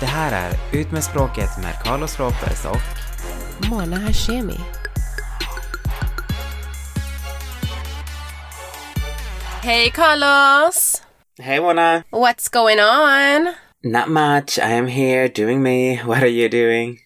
Det här är Ut med språket med Carlos Ropez och Mona Hashemi. Hey Carlos! Hey Mona! What's going on? Not much. I am here doing me. What are you doing?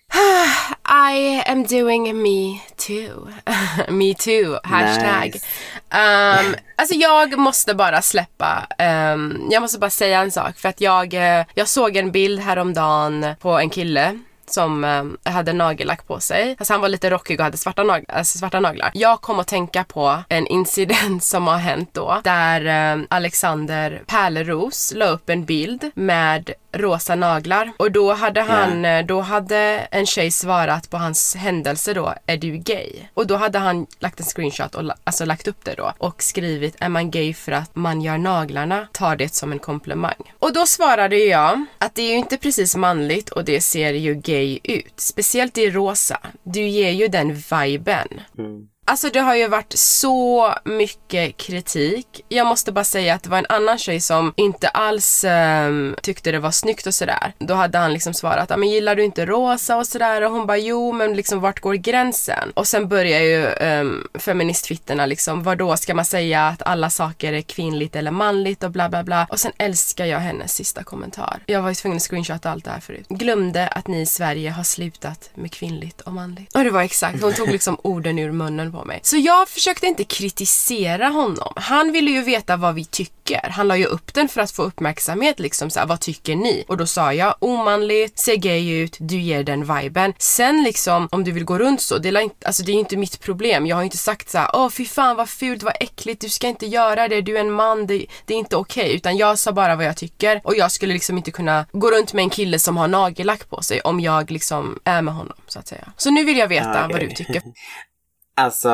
I am doing me too. me too, hashtag. Nice. Um, alltså jag måste bara släppa, um, jag måste bara säga en sak för att jag, eh, jag såg en bild häromdagen på en kille som eh, hade nagellack på sig. Alltså han var lite rockig och hade svarta, nag alltså svarta naglar. Jag kom att tänka på en incident som har hänt då där eh, Alexander Pärleros la upp en bild med rosa naglar och då hade han, eh, då hade en tjej svarat på hans händelse då, är du gay? Och då hade han lagt en screenshot och la- alltså lagt upp det då och skrivit, är man gay för att man gör naglarna? Tar det som en komplimang. Och då svarade jag att det är ju inte precis manligt och det ser ju gay ut. Speciellt i rosa. Du ger ju den viben. Mm. Alltså det har ju varit så mycket kritik. Jag måste bara säga att det var en annan tjej som inte alls um, tyckte det var snyggt och sådär. Då hade han liksom svarat, ja men gillar du inte rosa och sådär? Och hon bara, jo men liksom vart går gränsen? Och sen börjar ju ehm, um, feministfitterna liksom, vadå då ska man säga att alla saker är kvinnligt eller manligt och bla bla bla. Och sen älskar jag hennes sista kommentar. Jag var ju tvungen att screenshotta allt det här förut. Glömde att ni i Sverige har slutat med kvinnligt och manligt. Och det var exakt, hon tog liksom orden ur munnen på mig. Så jag försökte inte kritisera honom. Han ville ju veta vad vi tycker. Han la ju upp den för att få uppmärksamhet liksom så här, vad tycker ni? Och då sa jag omanligt, ser gay ut, du ger den viben. Sen liksom om du vill gå runt så, det är, inte, alltså, det är inte mitt problem. Jag har inte sagt så här, åh fy fan vad fult, vad äckligt, du ska inte göra det, du är en man, det, det är inte okej. Utan jag sa bara vad jag tycker och jag skulle liksom inte kunna gå runt med en kille som har nagellack på sig om jag liksom är med honom så att säga. Så nu vill jag veta Ah, vad okej. du tycker. Alltså,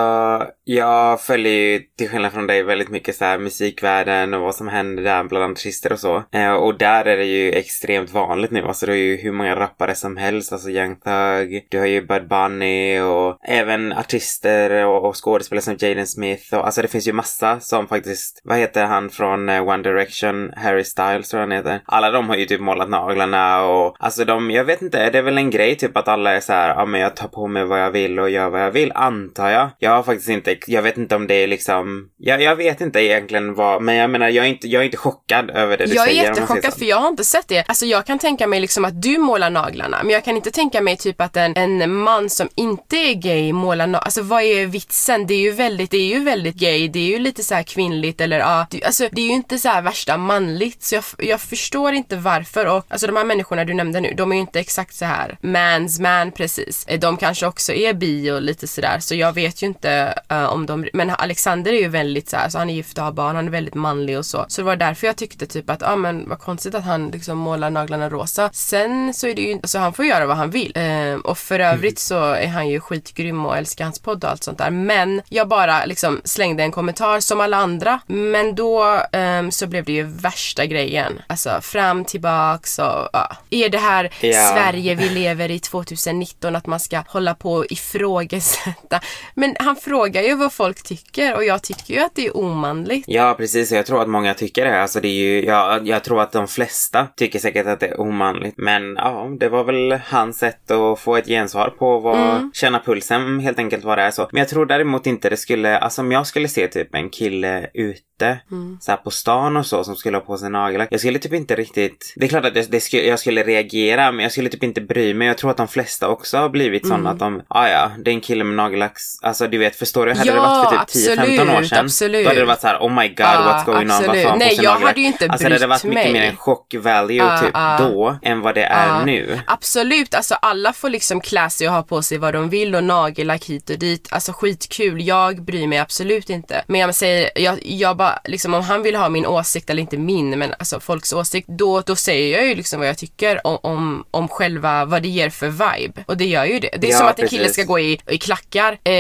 jag följer ju till skillnad från dig väldigt mycket så här musikvärlden och vad som händer där bland artister och så. Eh, och där är det ju extremt vanligt nu. Alltså du har ju hur många rappare som helst, alltså Young Thug, du har ju Bud Bunny och även artister och, och skådespelare som Jaden Smith och alltså det finns ju massa som faktiskt, vad heter han från eh, One Direction, Harry Styles tror jag han heter. Alla de har ju typ målat naglarna och alltså de, jag vet inte, det är väl en grej typ att alla är så här, ja men jag tar på mig vad jag vill och gör vad jag vill, antar jag. Jag har faktiskt inte, jag vet inte om det är liksom, jag, jag vet inte egentligen vad, men jag menar jag är inte, jag är inte chockad över det du Jag är säger. man säger jättechockad för jag har inte sett det. Alltså jag kan tänka mig liksom att du målar naglarna men jag kan inte tänka mig typ att en, en man som inte är gay målar naglarna. Alltså vad är vitsen? Det är ju väldigt, det är ju väldigt gay, det är ju lite så här kvinnligt eller ja. det- Alltså det är ju inte så här värsta manligt så jag, jag förstår inte varför och alltså de här människorna du nämnde nu, de är ju inte exakt så här mans man precis. De kanske också är bi och lite sådär så jag vet ju inte eh, om de, men Alexander är ju väldigt så här, så han är gift och har barn, han är väldigt manlig och så. Så det var därför jag tyckte typ att, ja ah, men vad konstigt att han liksom målar naglarna rosa. Sen så är det ju, alltså han får göra vad han vill. Eh, och för övrigt så är han ju skitgrym och älskar hans podd och allt sånt där. Men jag bara liksom slängde en kommentar som alla andra. Men då ehm, så blev det ju värsta grejen. Alltså fram, tillbaks och ja. Är det här Ja. Sverige vi lever i 2019 att man ska hålla på och ifrågasätta. Men han frågar ju vad folk tycker och jag tycker ju att det är omanligt. Ja, precis. Jag tror att många tycker det. Alltså det är ju, ja, jag tror att de flesta tycker säkert att det är omanligt. Men ja, det var väl hans sätt att få ett gensvar på vad, känna pulsen helt enkelt vad det är så. Men jag tror däremot inte det skulle, alltså om jag skulle se typ en kille ute så här på stan och så som skulle ha på sig nagellack. Jag skulle typ inte riktigt, det är klart att det, det skulle, jag skulle reagera men jag skulle typ inte bry mig. Jag tror att de flesta också har blivit sådana att de, ah, ja, det är en kille med nagellack. Alltså du vet, förstår du? Hade Ja, det varit för typ 10-15 år sedan. absolut. Då hade det varit så här, oh my god, Ja, what's going on? absolut. Har han på Nej, jag hade ju inte Alltså det hade varit brytt mycket mig. mer en chock-value Ja, typ ja. då än vad det är Ja. nu. Absolut, alltså alla får liksom klä sig och ha på sig vad de vill och nagellack hit och dit. Alltså skitkul, jag bryr mig absolut inte. Men jag säger, jag, jag bara, liksom om han vill ha min åsikt, eller inte min, men alltså folks åsikt, då, då säger jag ju liksom vad jag tycker om, om, om själva, vad det ger för vibe. Och det gör ju det. Det är Ja, som att en kille precis. ska gå i, i klackar. Eh,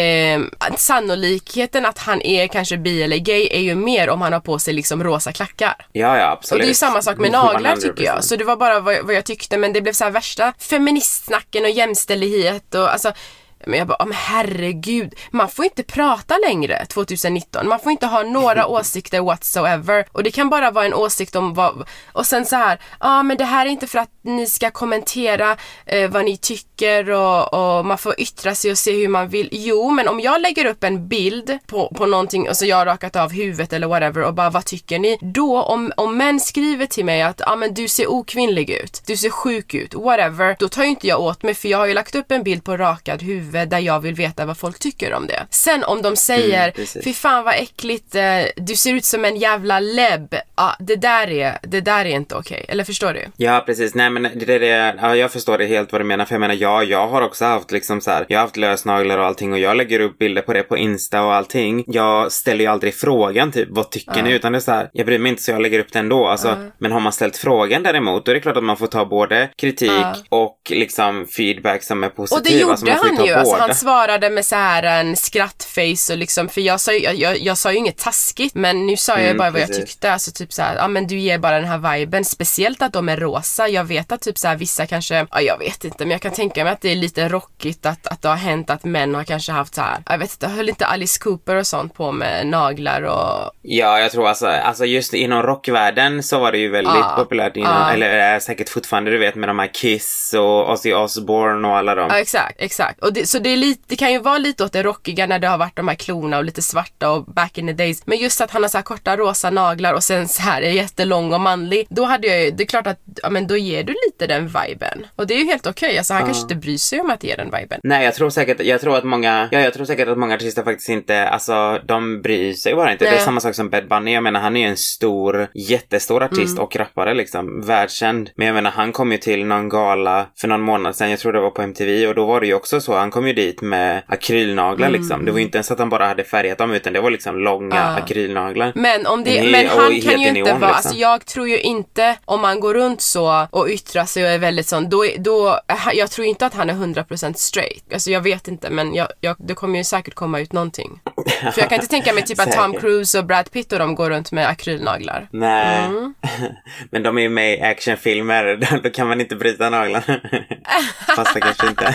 sannolikheten att han är kanske bi eller gay är ju mer om han har på sig liksom rosa klackar. Ja, ja, absolut. Och det är ju samma sak med naglar tycker jag. 100%. Så det var bara vad, vad jag tyckte men det blev så här värsta feministsnacken och jämställdhet och alltså Men jag bara, men herregud, man får inte prata längre 2019. Man får inte ha några åsikter whatsoever. Och det kan bara vara en åsikt om vad, och sen så här, ja ah, men det här är inte för att ni ska kommentera eh, vad ni tycker och, och, man får yttra sig och se hur man vill. Jo, men om jag lägger upp en bild på, på någonting och så jag har rakat av huvudet eller whatever och bara vad tycker ni? Då om, om män skriver till mig att ja ah, men du ser okvinnlig ut, du ser sjuk ut, whatever, då tar ju inte jag åt mig för jag har ju lagt upp en bild på rakad huvud där jag vill veta vad folk tycker om det. Sen om de säger, mm, fy fan vad äckligt, eh, du ser ut som en jävla lebb, ja det där är, det där är inte okej. Okay. Eller förstår du? Ja precis, nej men det är det, ja, jag förstår det helt vad du menar för jag menar ja, jag har också haft liksom så här, jag har haft lösnaglar och allting och jag lägger upp bilder på det på Insta och allting. Jag ställer ju aldrig frågan typ, vad tycker uh. ni? Utan det är så här, jag bryr mig inte så jag lägger upp det ändå. Alltså, uh. Men har man ställt frågan däremot, då är det klart att man får ta både kritik uh. och liksom feedback som är positiv. Och det gjorde alltså, han ju, alltså, han svarade med så här en skrattface och liksom, för jag sa ju, jag, jag, jag sa ju inget taskigt, men nu sa jag mm, bara vad jag tyckte, alltså typ så här, ja men du ger bara den här viben, speciellt att de är rosa. Jag vet att typ så här, vissa kanske, ja jag vet inte, men jag kan tänka mig att det är lite rockigt att, att det har hänt att män har kanske haft så här, jag vet inte, höll inte Alice Cooper och sånt på med naglar och... Ja, jag tror alltså, alltså just inom rockvärlden så var det ju väldigt ah, populärt innan, ah. eller är säkert fortfarande, du vet med de här Kiss och Ozzy Osbourne och alla dem. Ja, exakt, exakt. Och det, så det är lite, det kan ju vara lite åt det rockiga när det har varit de här klorna och lite svarta och back in the days. Men just att han har så här korta rosa naglar och sen så här är jättelång och manlig. Då hade jag ju, det är klart att, ja men då ger du lite den viben. Och det är ju helt okej, okay. alltså han uh. kanske inte bryr sig om att ge den viben. Nej, jag tror säkert, jag tror att många, ja jag tror säkert att många artister faktiskt inte, alltså de bryr sig bara inte. Nej. Det är samma sak som Bad Bunny, jag menar han är ju en stor, jättestor artist mm. och rappare liksom, världskänd. Men jag menar han kom ju till någon gala för någon månad sedan, jag tror det var på MTV och då var det ju också så, han kom ju dit med akrylnaglar mm. liksom. Det var ju inte ens att han bara hade färgat dem utan det var liksom långa uh. akrylnaglar. Men om det, men han kan ju inte vara, liksom. alltså jag tror ju inte om man går runt så och yttrar sig och är väldigt sån, då, då jag tror inte att han är 100% straight. Alltså jag vet inte men jag, jag, det kommer ju säkert komma ut någonting. För jag kan inte tänka mig typ att Tom Cruise och Brad Pitt och de går runt med akrylnaglar. Nej. Mm. men de är ju med i actionfilmer, då kan man inte bryta naglarna. Fast det kanske inte.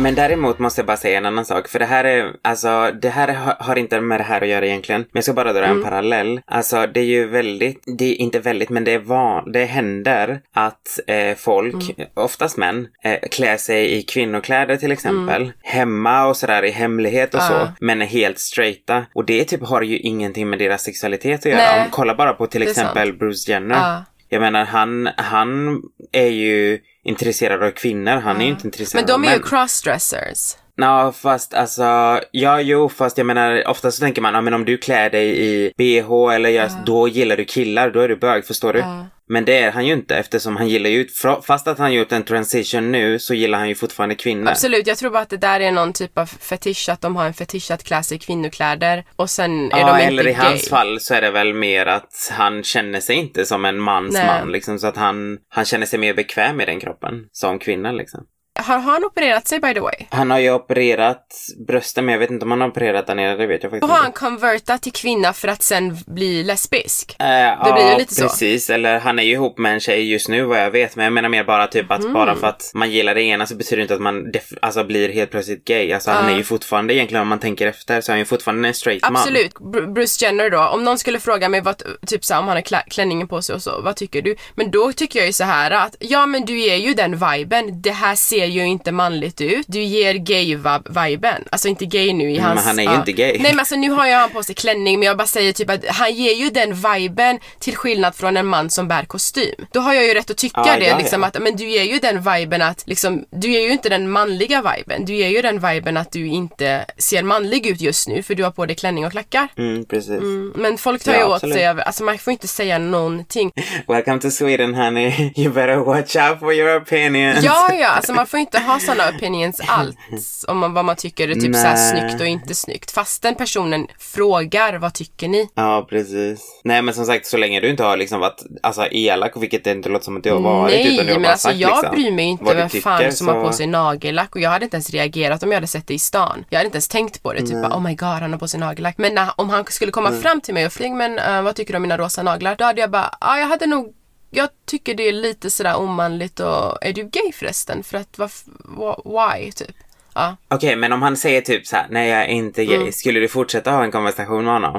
Men däremot måste jag bara säga en annan sak. För det här är, alltså, det här har inte med det här att göra egentligen. Men jag ska bara dra mm. en parallell. Alltså, det är ju väldigt, det är inte väldigt, men det är van, det händer att eh, folk, mm. oftast män, eh, klär sig i kvinnokläder till exempel. Mm. Hemma och sådär i hemlighet och uh. så. Men är helt straighta. Och det typ har ju ingenting med deras sexualitet att göra. Om, kolla bara på till exempel Bruce Jenner. Uh. Jag menar, han, han är ju intresserad av kvinnor. Han mm. är ju inte intresserad av män. Men de är ju crossdressers. Ja, fast alltså, ja jo, fast jag menar ofta så tänker man, ja men om du klär dig i bh eller gör, uh. då gillar du killar, då är du bög, förstår du? Uh. Men det är han ju inte eftersom han gillar ju, fast att han gjort en transition nu så gillar han ju fortfarande kvinnor. Absolut, jag tror bara att det där är någon typ av fetisch, att de har en fetisch att klä sig i kvinnokläder och sen är ja, de inte eller i gay. hans fall så är det väl mer att han känner sig inte som en mans Nej. man liksom så att han, han känner sig mer bekväm i den kroppen som kvinna liksom. Har han opererat sig by the way? Han har ju opererat brösten men jag vet inte om han har opererat där nere, det vet jag faktiskt inte. Har han konvertat till kvinna för att sen bli lesbisk? Uh, det ja, blir ju lite så. precis. Eller han är ju ihop med en tjej just nu vad jag vet. Men jag menar mer bara typ att mm. bara för att man gillar det ena så betyder det inte att man alltså, blir helt plötsligt gay. Alltså uh. han är ju fortfarande egentligen om man tänker efter så är han ju fortfarande en straight Absolut. man. Absolut. Bruce Jenner då, om någon skulle fråga mig vad, typ så om han har klänningen på sig och så, vad tycker du? Men då tycker jag ju så här att, ja men du är ju den viben. Det här ser ju inte manligt ut. Du ger gay-viben. Alltså inte gay nu i hans... Men han är ju uh, inte gay. Nej men alltså nu har jag han på sig klänning men jag bara säger typ att han ger ju den viben till skillnad från en man som bär kostym. Då har jag ju rätt att tycka ah, det ja, liksom ja. att men du ger ju den viben att liksom, du ger ju inte den manliga viben. Du ger ju den viben att du inte ser manlig ut just nu för du har på dig klänning och klackar. Mm, precis. Mm, men folk tar ja, ju åt absolut. sig av, alltså man får inte säga någonting. Welcome to Sweden honey. You better watch out for your opinions. Ja, ja, alltså man får inte ha sådana opinions alls om man, vad man tycker är typ så här snyggt och inte snyggt. Fastän personen frågar vad tycker ni? Ja, precis. Nej, men som sagt, så länge du inte har liksom varit alltså, elak, vilket det inte låter som att du har varit. Nej, utan du har men bara alltså sagt, jag liksom, bryr mig inte vem fan tycker, som så- har på sig nagellack och jag hade inte ens reagerat om jag hade sett det i stan. Jag hade inte ens tänkt på det, typ bara, oh my god han har på sig nagellack. Men när, om han skulle komma Mm. fram till mig och fråga men eh, vad tycker du om mina rosa naglar? Då hade jag bara, ja jag hade nog jag tycker det är lite sådär omanligt och är du gay förresten? För att varf- wh- why typ? Ja. Okej, men om han säger typ så här, nej jag är inte gay, Mm. skulle du fortsätta ha en konversation med honom?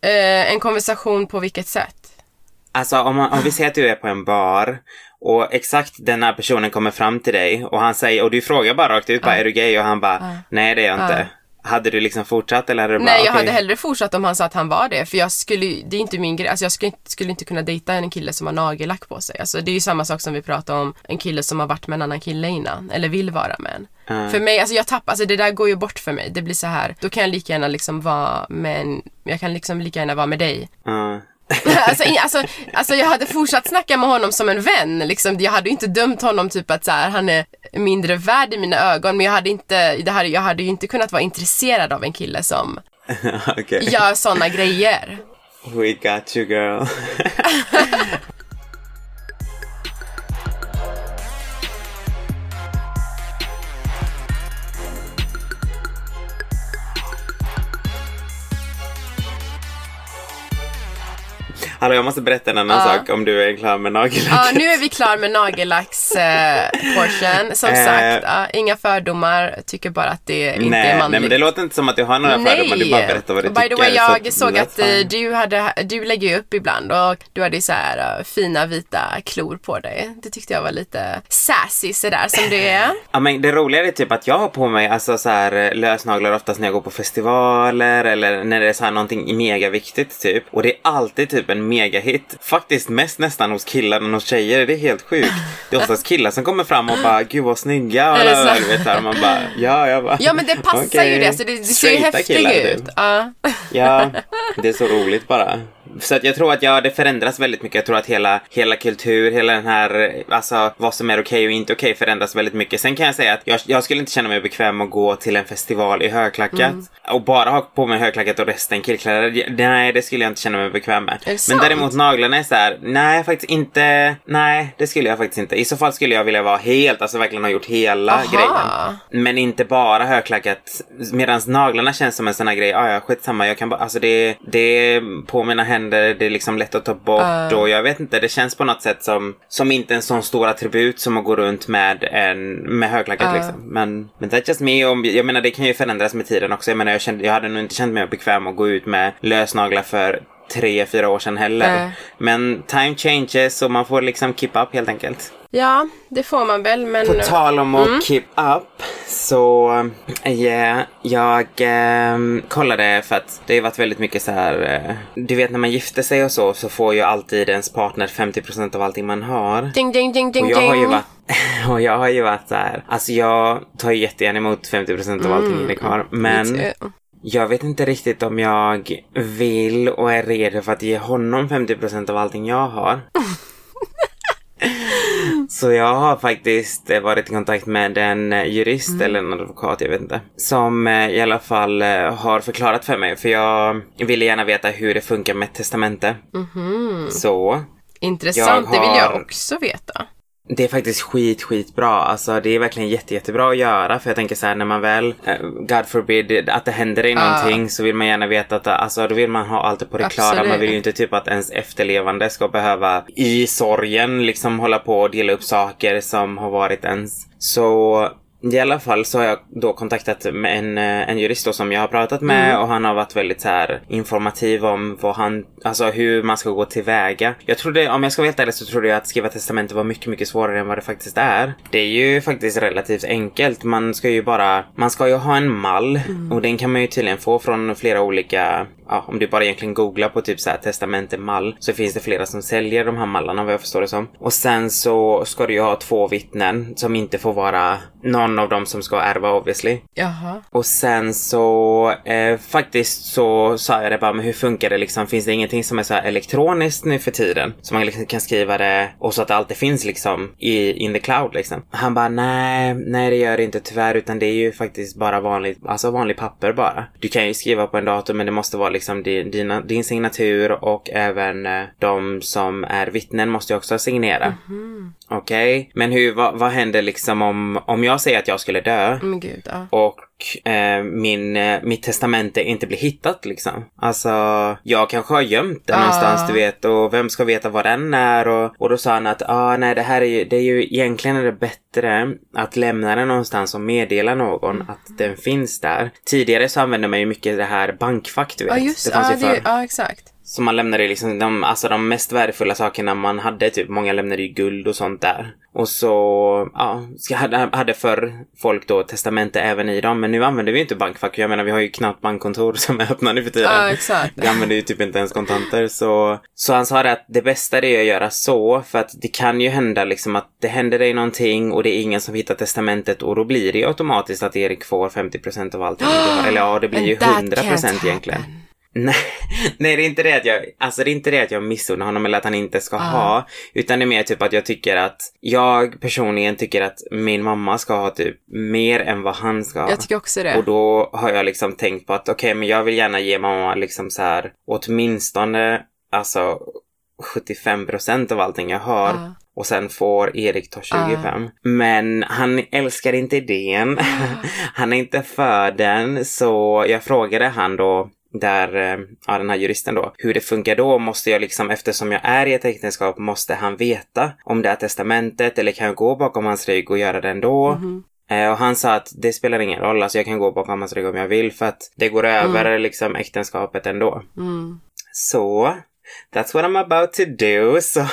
Eh, en konversation på vilket sätt? Alltså om, man, om vi säger att du är på en bar och exakt den här personen kommer fram till dig och han säger, och du frågar bara rakt ut, bara, är du gay? Och han bara, nej det är jag inte. Hade du liksom fortsatt eller hade du bara, Nej, jag okej. hade hellre fortsatt om han sa att han var det. För jag skulle, det är inte min grej. Alltså jag skulle, inte- skulle inte kunna dejta en kille som har nagellack på sig. Alltså det är ju samma sak som vi pratade om en kille som har varit med en annan kille innan. Eller vill vara med en. För mig, alltså jag tappar, alltså det där går ju bort för mig. Det blir så här, då kan jag lika gärna liksom vara med en, jag kan liksom lika gärna vara med dig. Ja. alltså, alltså, alltså jag hade fortsatt snacka med honom som en vän. Liksom. Jag hade ju inte dömt honom typ att så här, han är mindre värd i mina ögon. Men jag hade, inte, det hade, jag hade ju inte kunnat vara intresserad av en kille som Okej. gör såna grejer. We got you girl. Hallå, jag måste berätta en annan Ja. sak om du är klar med nagellack. Ja, nu är vi klar med eh, portion. Som Eh. sagt, ja, inga fördomar. Tycker bara att det inte nej, är nej, manligt. men det låter inte som att du har några fördomar. Du bara berättar vad du By tycker. the way, jag att- såg att eh, fine. du, hade, du lägger ju upp ibland och du hade så här eh, fina vita klor på dig. Det tyckte jag var lite sassy sådär som det är. Ja men det roliga är typ att jag har på mig alltså så här eh, lösnaglar oftast när jag går på festivaler eller när det är så här någonting mega viktigt typ. Och det är alltid typ en megahit. Faktiskt mest nästan hos killar än hos tjejer. Det är helt sjukt. Det är oftast killar som kommer fram och bara gud vad snygga. Är det så? vet här, och man bara ja jag bara. Ja men det passar okej. ju det, så det, det ser ju häftigt killar, ut. typ. Ja. Ja, det är så roligt bara. Så att jag tror att ja, det förändras väldigt mycket. Jag tror att hela, hela kultur, hela den här, alltså vad som är okej och inte okej förändras väldigt mycket. Sen kan jag säga att jag, jag skulle inte känna mig bekväm att gå till en festival i högklackat Mm. och bara ha på mig högklackat och resten killkläder. Nej, det skulle jag inte känna mig bekväm med. Men sant? däremot naglarna är så här, nej faktiskt inte, nej det skulle jag faktiskt inte. I så fall skulle jag vilja vara helt, alltså verkligen ha gjort hela Aha. grejen. Men inte bara högklackat. Medan naglarna känns som en sån här grej. Ah, ja, skitsamma. Jag kan bara, alltså det, det är på mina händer. Det är liksom lätt att ta bort. Och jag vet inte, det känns på något sätt som, som inte en sån stor attribut som att gå runt med en, med högklackat liksom. Men, men that's just me. Och jag menar, det kan ju förändras med tiden också. Jag menar, jag, kände, jag hade nog inte känt mig bekväm att gå ut med lösnaglar för tre, fyra år sedan heller. Nej. Men time changes och man får liksom keep up helt enkelt. ja, det får man väl men... På tal om att Mm. keep up så yeah, jag ehm, kollade för att det har varit väldigt mycket så här. eh, du vet när man gifter sig och så så får ju alltid ens partner 50% av allting man har. Ding, ding, ding, ding, Och jag har ju varit, och jag har ju varit så här. Alltså jag tar ju jättegärna emot 50% av allting Nick har. Men. Jag vet inte riktigt om jag vill och är redo för att ge honom 50% av allting jag har. Så jag har faktiskt varit i kontakt med en eh, jurist eller en advokat, jag vet inte. Som eh, i alla fall eh, har förklarat för mig. För jag ville gärna veta hur det funkar med ett testamente. Så Intressant, Jag det vill jag har- också veta. Det är faktiskt skit, skit bra. Alltså det är verkligen jätte, jättebra att göra. För jag tänker så här när man väl, eh, God forbid, att det händer i någonting så vill man gärna veta att, alltså då vill man ha allt på det klara. Man vill ju inte typ att ens efterlevande ska behöva i sorgen liksom hålla på och dela upp saker som har varit ens. Så i alla fall så har jag då kontaktat en, eh, en jurist då som jag har pratat med och han har varit väldigt så här informativ om vad han, alltså hur man ska gå tillväga. Jag trodde, om jag ska vara helt ärlig så trodde jag att skriva testamente var mycket, mycket svårare än vad det faktiskt är. Det är ju faktiskt relativt enkelt. Man ska ju bara, man ska ju ha en mall och den kan man ju tydligen få från flera olika ja, om du bara egentligen googlar på typ så här testamentemall så finns det flera som säljer de här mallarna vad jag förstår det som. Och sen så ska du ju ha två vittnen som inte får vara någon av dem som ska ärva obviously. Jaha. Och sen så eh, faktiskt så sa jag det bara, men hur funkar det liksom? Finns det ingenting som är så elektroniskt nu för tiden? Så man liksom kan skriva det och så att det alltid finns liksom i in the cloud liksom. Han bara, nej, nej det gör det inte tyvärr utan det är ju faktiskt bara vanligt, alltså vanlig papper bara. Du kan ju skriva på en dator men det måste vara liksom din, dina, din signatur och även eh, de som är vittnen måste ju också signera. Okej, men hur, vad, vad händer liksom om, om jag säger att jag skulle dö Men gud, ja. och eh, min, eh, mitt testamente inte blir hittat liksom. Alltså, jag kanske har gömt den Ja. någonstans du vet och vem ska veta vad den är och, och då sa han att ah, nej det här är ju, det är ju egentligen är det bättre att lämna den någonstans och meddela någon Mm. att den finns där. Tidigare så använde man ju mycket det här bankfack du vet. Ja, just det ja, det, ja, exakt. Så man lämnade liksom de, alltså de mest värdefulla sakerna man hade, typ många lämnade ju guld och sånt där. Och så, ja, hade, hade för folk då testamente även i dem. Men nu använder vi ju inte bankfack. Jag menar, vi har ju knappt bankkontor som är öppna nu för tiden. Ja, exakt. Vi använder ju typ inte ens kontanter. Så, så han sa det att det bästa det är att göra så. För att det kan ju hända liksom att det händer dig någonting och det är ingen som hittar testamentet och då blir det ju automatiskt att Erik får 50% av allting. Eller ja, det blir ju And that 100% can't egentligen. Nej, nej, det är inte det att jag, alltså det är inte det att jag missunnar honom eller att han inte ska Ah. ha, utan det är mer typ att jag tycker att, jag personligen tycker att min mamma ska ha typ mer än vad han ska ha. Jag tycker också det. Och då har jag liksom tänkt på att okej, men jag vill gärna ge mamma liksom så här åtminstone, alltså 75% av allting jag har. Ja. Och sen får Erik ta 25. Men han älskar inte idén. han är inte för den. Så jag frågade han då där, eh, ja den här juristen då, hur det funkar då måste jag liksom, eftersom jag är i ett äktenskap, måste han veta om det är testamentet eller kan jag gå bakom hans rygg och göra det ändå? Eh, och han sa att det spelar ingen roll, alltså jag kan gå bakom hans rygg om jag vill för att det går över liksom äktenskapet ändå. Mm. Så, that's what I'm about to do. Så,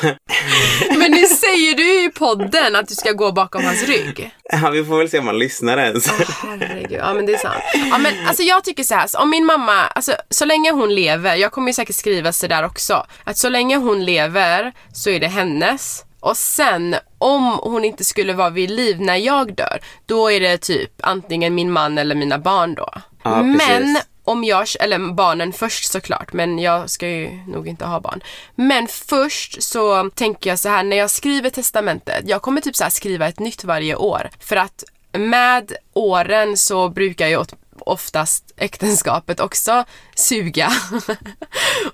Men det säger du ju i podden att du ska gå bakom hans rygg. ja, vi får väl se om han lyssnar ens. Åh, herregud, ja men det är sant. Ja men alltså jag tycker så här, så om min mamma, alltså så länge hon lever, jag kommer ju säkert skriva så där också, att så länge hon lever så är det hennes. Och sen om hon inte skulle vara vid liv när jag dör, då är det typ antingen min man eller mina barn då. Ja, men precis om jag, eller barnen först såklart, men jag ska ju nog inte ha barn. Men först så tänker jag så här, när jag skriver testamentet, jag kommer typ så här skriva ett nytt varje år. För att med åren så brukar jag oftast äktenskapet också suga.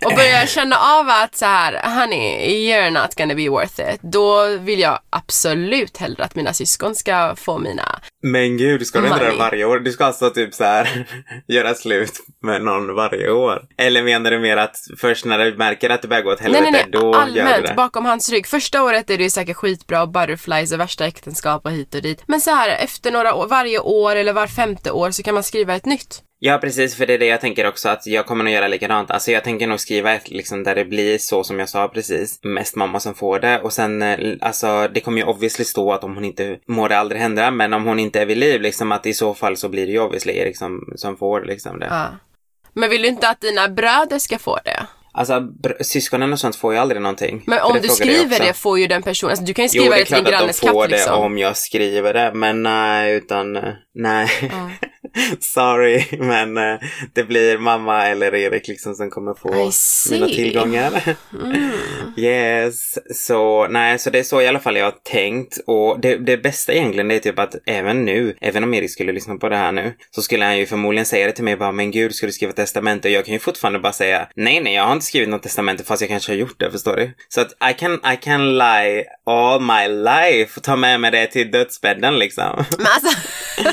och börjar känna av att så här, honey, you're not gonna be worth it. Då vill jag absolut hellre att mina syskon ska få mina Men gud, ska du inte det varje år? Du ska alltså typ så här göra slut med någon varje år? Eller menar du mer att först när du märker att det börjar gå åt helvete, Nej, nej, nej. då gör du Allmänt, det? bakom hans rygg. Första året är det ju säkert skitbra och butterflies och värsta äktenskap och hit och dit. Men så här, efter några år, varje år eller var femte år så kan man skriva ett nytt. Ja, precis, för det är det jag tänker också att jag kommer nog göra likadant. Alltså jag tänker nog skriva ett liksom där det blir så som jag sa precis. Mest mamma som får det och sen eh, alltså det kommer ju obviously stå att om hon inte må det aldrig hända, men om hon inte är vid liv liksom att i så fall så blir det ju obviously Erik som, som får liksom det. Ja. Men vill du inte att dina bröder ska få det? Alltså syskonen och sånt får ju aldrig någonting. Men om det du skriver det får ju den personen, alltså du kan ju Jo, skriva det det, är till din klart att grannes de får katt det liksom. om jag skriver det, men nej, utan eh, nej. Ja. Sorry, men eh, det blir mamma eller Erik liksom som kommer få mina tillgångar. Mm. yes, så nej, så det är så i alla fall jag har tänkt. Och det, det bästa egentligen det är typ att även nu, även om Erik skulle lyssna på det här nu, så skulle han ju förmodligen säga det till mig bara, men gud, ska du skriva testamente? Och jag kan ju fortfarande bara säga, nej, nej, jag har inte skrivit något testamente fast jag kanske har gjort det, förstår du? Så att I can, I can lie all my life och ta med mig det till dödsbädden liksom. Men alltså,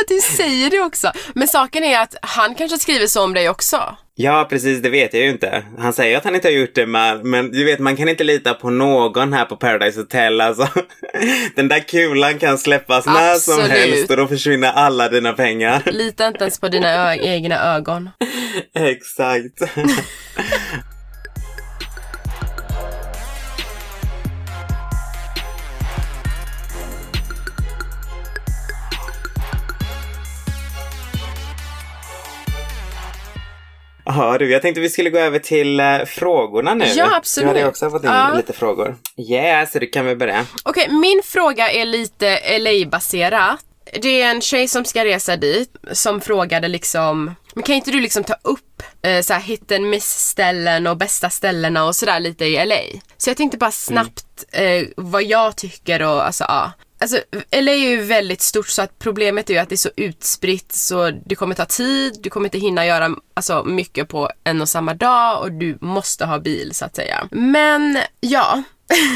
att du säger det också. Men saken är att han kanske skriver så om dig också. Ja, precis, det vet jag ju inte. Han säger att han inte har gjort det, men, men du vet, man kan inte lita på någon här på Paradise Hotel. Alltså. Den där kulan kan släppas när som Absolut. helst och då försvinner alla dina pengar. Lita inte ens på dina egna ögon. Exakt. Ja du, jag tänkte vi skulle gå över till uh, frågorna nu. Ja, absolut. Du hade också fått in ja. lite frågor. Yeah, så du kan väl börja. Okej, okay, min fråga är lite LA-baserat. Det är en tjej som ska resa dit som frågade liksom men kan inte du liksom ta upp eh, så hit and miss ställen och bästa ställena och sådär lite i LA? Så jag tänkte bara snabbt eh, vad jag tycker och alltså ja. Alltså LA är ju väldigt stort så att problemet är ju att det är så utspritt så det kommer ta tid, du kommer inte hinna göra alltså, mycket på en och samma dag och du måste ha bil så att säga. Men ja,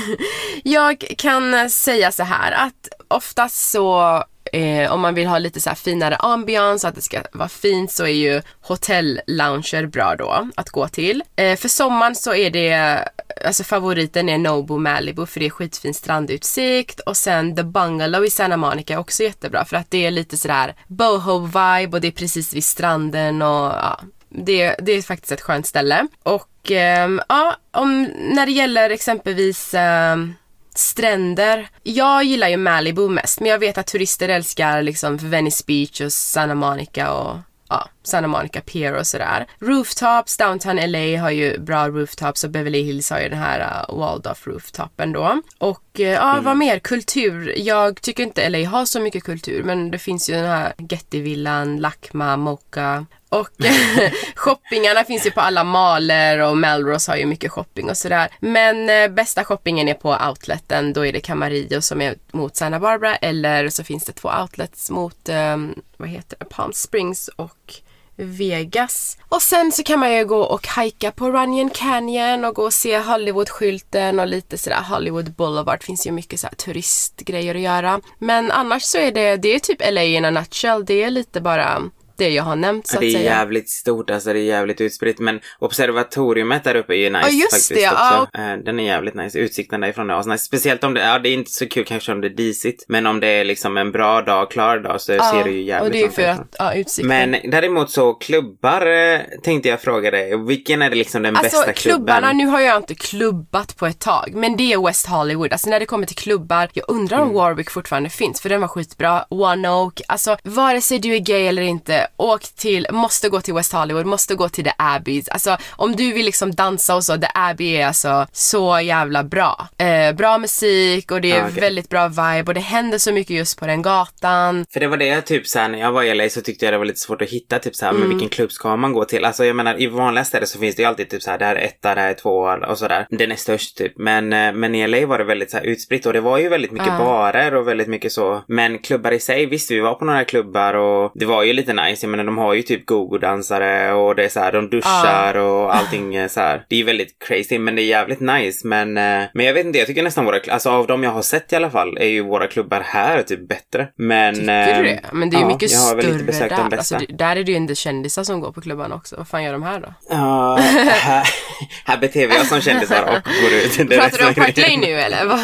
jag kan säga så här att oftast så Eh, om man vill ha lite så finare ambiance, att det ska vara fint så är ju hotelllounger bra då att gå till. Eh, för sommaren så är det, alltså favoriten är Nobu Malibu för det är skitfin strandutsikt och sen The Bungalow i Santa Monica är också jättebra för att det är lite sådär boho-vibe och det är precis vid stranden och ja, det, det är faktiskt ett skönt ställe. Och eh, ja, om, när det gäller exempelvis eh, stränder. Jag gillar ju Malibu mest men jag vet att turister älskar liksom Venice Beach och Santa Monica och ja, Santa Monica Pier och sådär. Rooftops, Downtown LA har ju bra rooftops och Beverly Hills har ju den här uh, Waldorf rooftopen då. Och uh, ja, mm. vad mer? Kultur. Jag tycker inte LA har så mycket kultur men det finns ju den här Gettyvillan, Lacma, Mocha. Och shoppingarna finns ju på alla maler och Melrose har ju mycket shopping och sådär. Men eh, bästa shoppingen är på outleten. Då är det Camarillo som är mot Santa Barbara eller så finns det två outlets mot, eh, vad heter det, Palm Springs och Vegas. Och sen så kan man ju gå och hajka på Runyon Canyon och gå och se Hollywood-skylten och lite sådär Hollywood Boulevard. Det finns ju mycket sådär turistgrejer att göra. Men annars så är det, det är typ LA in a nutshell. Det är lite bara det jag har nämnt så att säga. Det är jävligt stort, alltså det är jävligt utspritt. Men observatoriumet där uppe är ju nice ja, just faktiskt det, också. Ja. Eh, den är jävligt nice. Utsikten därifrån är asnice. Speciellt om det, ja det är inte så kul kanske om det är disigt. Men om det är liksom en bra dag, klar dag så ja, ser det ju jävligt och det är för att, ja, utsikten. Men däremot så klubbar eh, tänkte jag fråga dig. Vilken är det liksom den alltså, bästa klubben? klubbarna, nu har jag inte klubbat på ett tag. Men det är West Hollywood. Alltså när det kommer till klubbar, jag undrar om mm. Warwick fortfarande finns för den var skitbra. One Oak, alltså vare sig du är gay eller inte, åk till måste gå till West Hollywood, måste gå till The Abbeys. Alltså om du vill liksom dansa och så, The Abbey är alltså så jävla bra. Eh, bra musik och det är okay. väldigt bra vibe och det händer så mycket just på den gatan. För det var det typ såhär när jag var i LA så tyckte jag det var lite svårt att hitta typ såhär, mm. men vilken klubb ska man gå till? Alltså jag menar i vanliga städer så finns det ju alltid typ såhär, det här är etta, det här är tvåa och sådär. Den är störst typ. Men, eh, men i LA var det väldigt såhär utspritt och det var ju väldigt mycket uh. barer och väldigt mycket så. Men klubbar i sig, visst vi var på några klubbar och det var ju lite nice. Jag menar de har ju typ go-go-dansare och det är så här, de duschar ah. och allting så här. Det är väldigt crazy men det är jävligt nice. Men, eh, men jag vet inte, jag tycker nästan våra, alltså av de jag har sett i alla fall är ju våra klubbar här typ bättre. Men, tycker du det? Men det är ju ja, mycket större där. Alltså, där är det ju inte kändisar som går på klubbarna också. Vad fan gör de här då? Ja, här, här beter vi oss som kändisar och går ut. Pratar du om Park Lane nu eller? Vad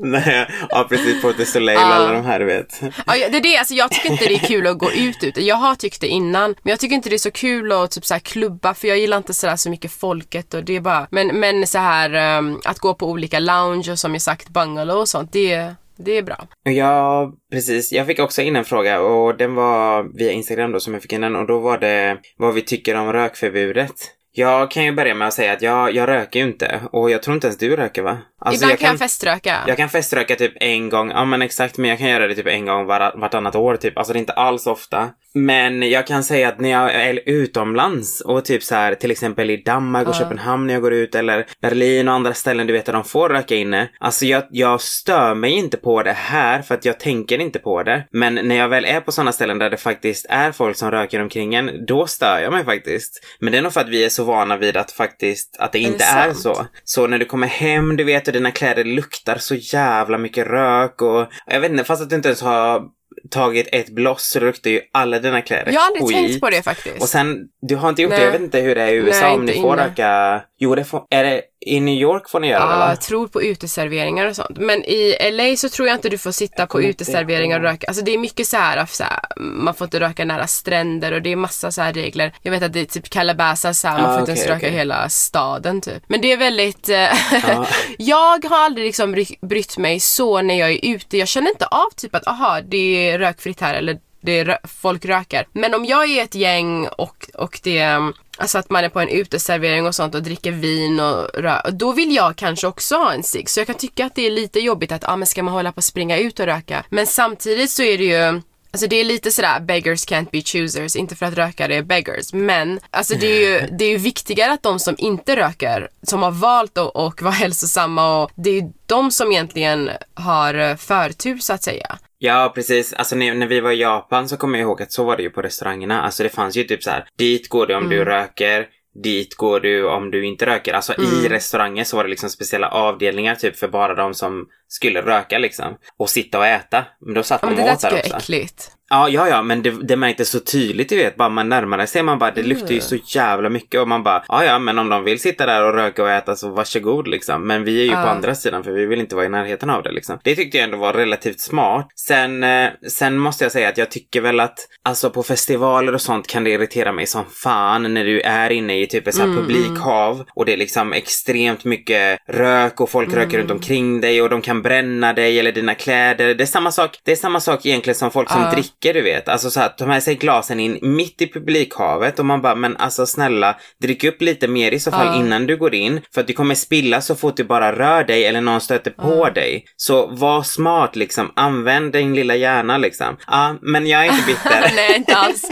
Nej, ja precis, Porte Soleil och alla de här du vet. Ja, det är det, alltså jag tycker inte det är kul att gå ut ute. Jag har tyckt det innan. Men jag tycker inte det är så kul att typ så här klubba för jag gillar inte sådär så mycket folket och det är bara, men, men så här um, att gå på olika lounge och som jag sagt bungalow och sånt, det det är bra. Ja, precis. Jag fick också in en fråga och den var via Instagram då som jag fick in den och då var det vad vi tycker om rökförbudet. Jag kan ju börja med att säga att jag, jag röker ju inte och jag tror inte ens du röker va? Alltså, Ibland jag kan jag feströka. Jag kan feströka typ en gång, ja men exakt, men jag kan göra det typ en gång var, vartannat år typ. Alltså det är inte alls ofta. Men jag kan säga att när jag är utomlands och typ så här till exempel i Danmark och uh. Köpenhamn när jag går ut eller Berlin och andra ställen du vet där de får röka inne. Alltså jag, jag stör mig inte på det här för att jag tänker inte på det. Men när jag väl är på sådana ställen där det faktiskt är folk som röker omkring en, då stör jag mig faktiskt. Men det är nog för att vi är så vana vid att faktiskt, att det inte är, är så. Så när du kommer hem, du vet, och dina kläder luktar så jävla mycket rök och jag vet inte, fast att du inte ens har tagit ett bloss så luktar ju alla dina kläder Jag har aldrig skit. tänkt på det faktiskt. Och sen, du har inte gjort Nej. det, jag vet inte hur det är i USA Nej, om ni får inne. röka. Jo, det får, är det i New York får ni göra ja, det va? jag tror på uteserveringar och sånt. Men i LA så tror jag inte du får sitta på uteserveringar och röka. Alltså det är mycket så här, så här, man får inte röka nära stränder och det är massa så här regler. Jag vet att det är typ Calabasas så här, man ah, får inte ens röka okay. hela staden typ. Men det är väldigt, ah. jag har aldrig liksom brytt mig så när jag är ute. Jag känner inte av typ att aha, det är rökfritt här eller det är rö- folk röker. Men om jag är ett gäng och, och det mm, Alltså att man är på en uteservering och sånt och dricker vin och röker. Då vill jag kanske också ha en cigg. Så jag kan tycka att det är lite jobbigt att, ja ah, men ska man hålla på att springa ut och röka? Men samtidigt så är det ju Alltså det är lite sådär beggars can't be choosers, inte för att rökare är beggars, men alltså det är ju, det är ju viktigare att de som inte röker, som har valt att och vara hälsosamma och det är ju de som egentligen har förtur så att säga. Ja, precis. Alltså när, när vi var i Japan så kommer jag ihåg att så var det ju på restaurangerna. Alltså det fanns ju typ så här, dit går du om du röker, dit går du om du inte röker. Alltså i restauranger så var det liksom speciella avdelningar typ för bara de som skulle röka liksom. Och sitta och äta. Men då satt Ja, det och där åt där tycker jag också. är äckligt. Ja, ja, ja, men det, det märktes så tydligt, du vet. Bara man närmade sig, man bara, det luktar ju så jävla mycket och man bara, ja, ja, men om de vill sitta där och röka och äta så varsågod liksom. Men vi är ju på Ja. andra sidan för vi vill inte vara i närheten av det liksom. Det tyckte jag ändå var relativt smart. Sen, eh, sen måste jag säga att jag tycker väl att, alltså på festivaler och sånt kan det irritera mig som fan när du är inne i typ ett sånt här publikhav och det är liksom extremt mycket rök och folk röker runt omkring dig och de kan bränna dig eller dina kläder. Det är samma sak, det är samma sak egentligen som folk som Ja. dricker, du vet. Alltså så här, ta med sig glasen in mitt i publikhavet och man bara, men alltså snälla, drick upp lite mer i så fall Ja. innan du går in. För att du kommer spilla så fort du bara rör dig eller någon stöter på dig. Så var smart liksom, använd din lilla hjärna liksom. Ja, men jag är inte bitter. Nej, inte alls.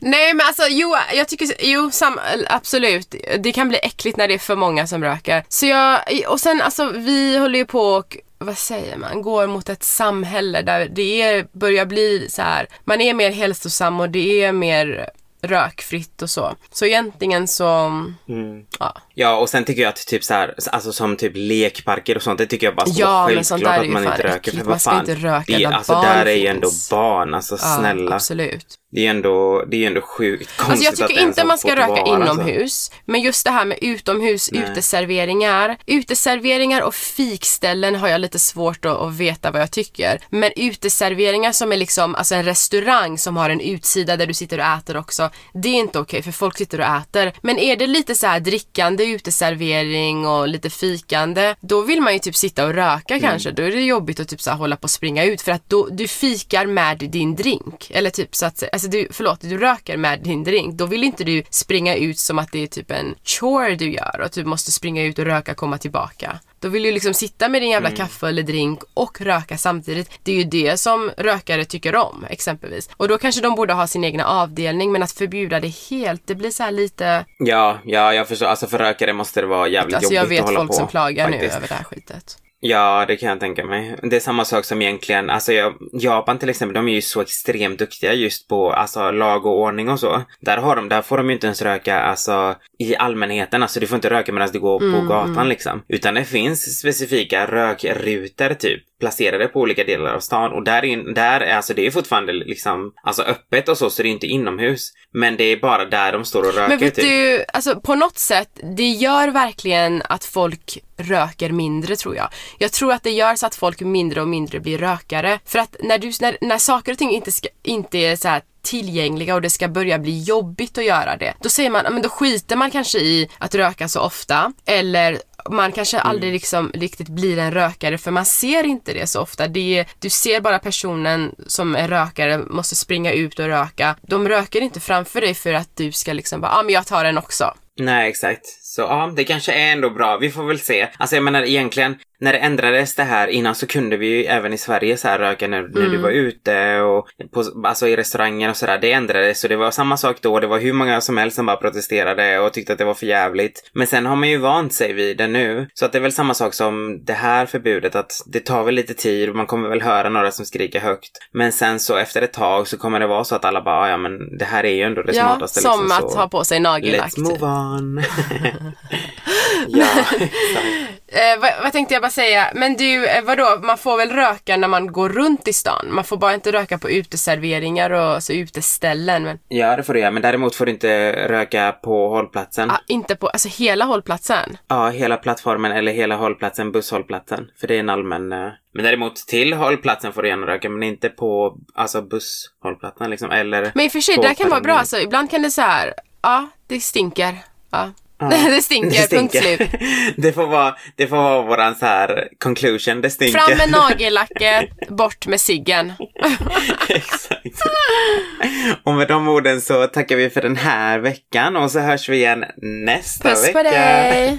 Nej, men alltså jo, jag tycker, jo, sam, absolut. Det kan bli äckligt när det är för många som röker. Så jag, och sen alltså vi håller ju på och vad säger man, går mot ett samhälle där det är, börjar bli så här, man är mer hälsosam och det är mer rökfritt och så. Så egentligen så, Mm. ja. Ja, och sen tycker jag att typ så här, alltså som typ lekparker och sånt, det tycker jag bara ska Ja, vara men sånt självklart där är att ju man inte röker. äckligt. För Man ska fan, inte röka det är, där alltså barn där är ju ändå barn, alltså ja snälla. absolut. Det är ändå, det är ändå sjukt konstigt Alltså jag att tycker ens inte man ska röka vara så. inomhus. Men just det här med utomhus, Nej. uteserveringar. Uteserveringar och fikställen har jag lite svårt att, att veta vad jag tycker. Men uteserveringar som är liksom, alltså en restaurang som har en utsida där du sitter och äter också. Det är inte okej för folk sitter och äter. Men är det lite så här drickande uteservering och lite fikande. Då vill man ju typ sitta och röka Mm. kanske. Då är det jobbigt att typ så hålla på och springa ut för att då, du fikar med din drink. Eller typ så att alltså du, förlåt, du röker med din drink. Då vill inte du springa ut som att det är typ en chore du gör och att du måste springa ut och röka och komma tillbaka. Då vill du liksom sitta med din jävla kaffe eller drink och röka samtidigt. Det är ju det som rökare tycker om exempelvis. Och då kanske de borde ha sin egna avdelning men att förbjuda det helt, det blir så här lite... Ja, ja, jag förstår. Alltså för rökare måste det vara jävligt Alltså jag jobbigt vet att hålla folk på. som klagar nu faktiskt. över det här skitet. Ja, det kan jag tänka mig. Det är samma sak som egentligen, alltså Japan till exempel, de är ju så extremt duktiga just på alltså lag och ordning och så. Där har de, där får de ju inte ens röka alltså i allmänheten, alltså du får inte röka medan du går Mm, på gatan liksom. Utan det finns specifika rökrutor typ placerade på olika delar av stan och där, in, där är alltså det är fortfarande liksom alltså öppet och så så det är inte inomhus. Men det är bara där de står och röker Men vet typ. du, alltså på något sätt, det gör verkligen att folk röker mindre tror jag. Jag tror att det gör så att folk mindre och mindre blir rökare. För att när, du, när, när saker och ting inte, ska, inte är så här tillgängliga och det ska börja bli jobbigt att göra det. Då säger man, men då skiter man kanske i att röka så ofta. Eller man kanske aldrig liksom riktigt blir en rökare för man ser inte det så ofta. Det är, du ser bara personen som är rökare måste springa ut och röka. De röker inte framför dig för att du ska liksom bara, ja ah, men jag tar en också. Nej, exakt. Så ja, det kanske är ändå bra. Vi får väl se. Alltså jag menar egentligen, när det ändrades det här innan så kunde vi ju även i Sverige så här röka när, när Mm. du var ute och på, alltså i restauranger och sådär. Det ändrades så det var samma sak då. Det var hur många som helst som bara protesterade och tyckte att det var för jävligt. Men sen har man ju vant sig vid det nu. Så att det är väl samma sak som det här förbudet att det tar väl lite tid och man kommer väl höra några som skriker högt. Men sen så efter ett tag så kommer det vara så att alla bara, "Ah, ja men det här är ju ändå det Ja, smartaste. som liksom, att så. ha på sig nagellack. Let's typ. move on. ja. Eh, vad, vad tänkte jag bara säga? Men du, eh, vadå? Man får väl röka när man går runt i stan? Man får bara inte röka på uteserveringar och alltså, uteställen. Men Ja, det får du göra. Men däremot får du inte röka på hållplatsen. ah, inte på, alltså hela hållplatsen. Ja, hela plattformen eller hela hållplatsen, busshållplatsen. För det är en allmän... eh, Men däremot till hållplatsen får du gärna röka, men inte på alltså busshållplatsen liksom. Eller... Men i och för sig, det kan vara bra. Alltså, ibland kan det så här, ja, det stinker. Ja. det stinker, punkt slut. det, får vara, det får vara våran så här conclusion, det stinker. Fram med nagellacket, bort med ciggen. Exakt. Och med de orden så tackar vi för den här veckan och så hörs vi igen nästa Puss vecka. på dig!